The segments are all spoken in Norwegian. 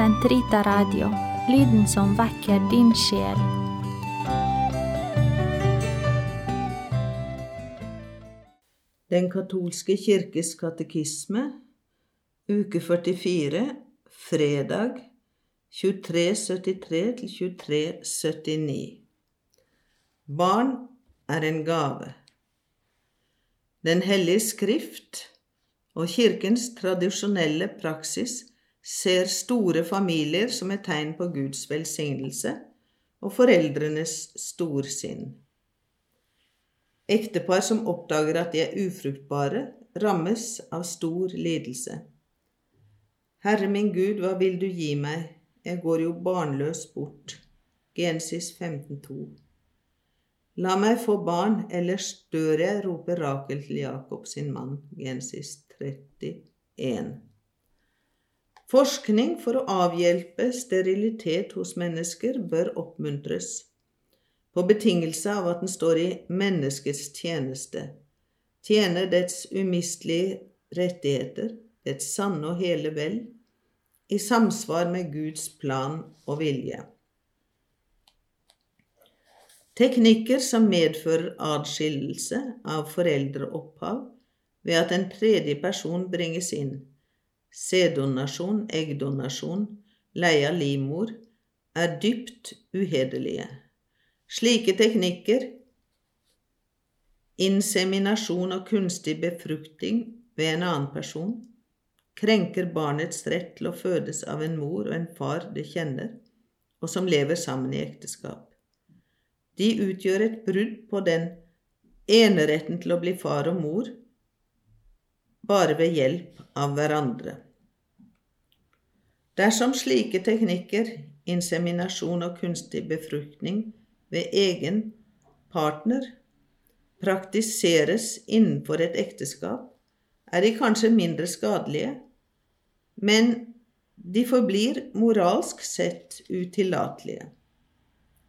Sentrita Radio, lyden som vekker din sjel. Den katolske kirkes katekisme, uke 44, fredag 2373-2379. Barn er en gave. Den hellige skrift og kirkens tradisjonelle praksis ser store familier som et tegn på Guds velsignelse og foreldrenes storsinn. Ektepar som oppdager at de er ufruktbare, rammes av stor lidelse. Herre min Gud, hva vil du gi meg, jeg går jo barnløs bort. Genesis 15,2. La meg få barn, ellers dør jeg, roper Rakel til Jakob sin mann. Gensis 31. Forskning for å avhjelpe sterilitet hos mennesker bør oppmuntres på betingelse av at den står i menneskets tjeneste, tjener dets umistelige rettigheter, dets sanne og hele vel, i samsvar med Guds plan og vilje. Teknikker som medfører adskillelse av foreldreopphav ved at en tredje person bringes inn, sæddonasjon, eggdonasjon, leie av livmor, er dypt uhederlige. Slike teknikker, inseminasjon og kunstig befruktning ved en annen person, krenker barnets rett til å fødes av en mor og en far det kjenner, og som lever sammen i ekteskap. De utgjør et brudd på den eneretten til å bli far og mor bare ved hjelp av hverandre. Dersom slike teknikker, inseminasjon og kunstig befruktning ved egen partner, praktiseres innenfor et ekteskap, er de kanskje mindre skadelige, men de forblir moralsk sett utillatelige.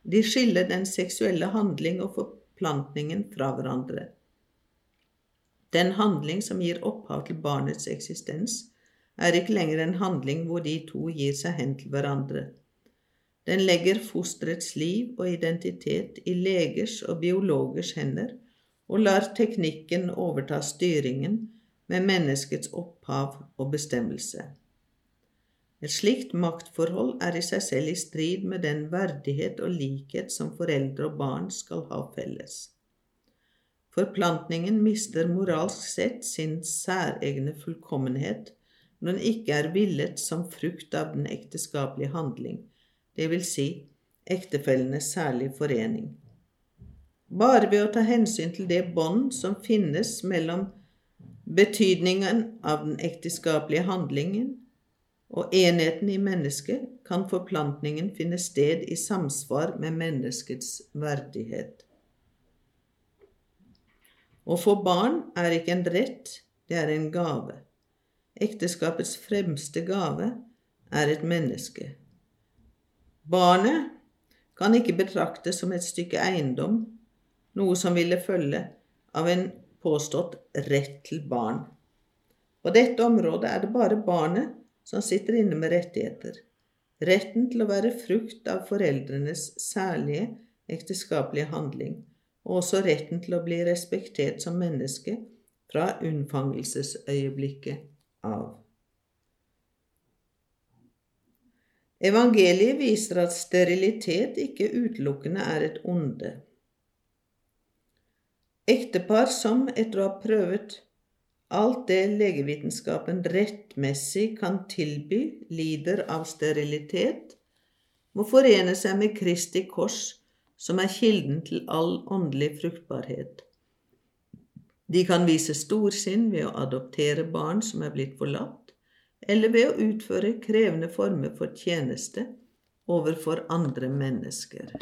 De skiller den seksuelle handling og forplantningen fra hverandre. Den handling som gir opphav til barnets eksistens, er ikke lenger en handling hvor de to gir seg hen til hverandre. Den legger fosterets liv og identitet i legers og biologers hender og lar teknikken overta styringen med menneskets opphav og bestemmelse. Et slikt maktforhold er i seg selv i strid med den verdighet og likhet som foreldre og barn skal ha felles. Forplantningen mister moralsk sett sin særegne fullkommenhet når den ikke er villet som frukt av den ekteskapelige handling, vil si ektefellenes særlige forening. Bare ved å ta hensyn til det bånd som finnes mellom betydningen av den ekteskapelige handlingen og enheten i mennesket, kan forplantningen finne sted i samsvar med menneskets verdighet. Å få barn er ikke en rett, det er en gave. Ekteskapets fremste gave er et menneske. Barnet kan ikke betraktes som et stykke eiendom, noe som ville følge av en påstått rett til barn. På dette området er det bare barnet som sitter inne med rettigheter. Retten til å være frukt av foreldrenes særlige ekteskapelige handling og også retten til å bli respektert som menneske fra unnfangelsesøyeblikket av. Evangeliet viser at sterilitet ikke utelukkende er et onde. Ektepar som, etter å ha prøvet alt det legevitenskapen rettmessig kan tilby, lider av sterilitet, må forene seg med Kristi kors som er kilden til all åndelig fruktbarhet. De kan vise storsinn ved å adoptere barn som er blitt forlatt, eller ved å utføre krevende former for tjeneste overfor andre mennesker.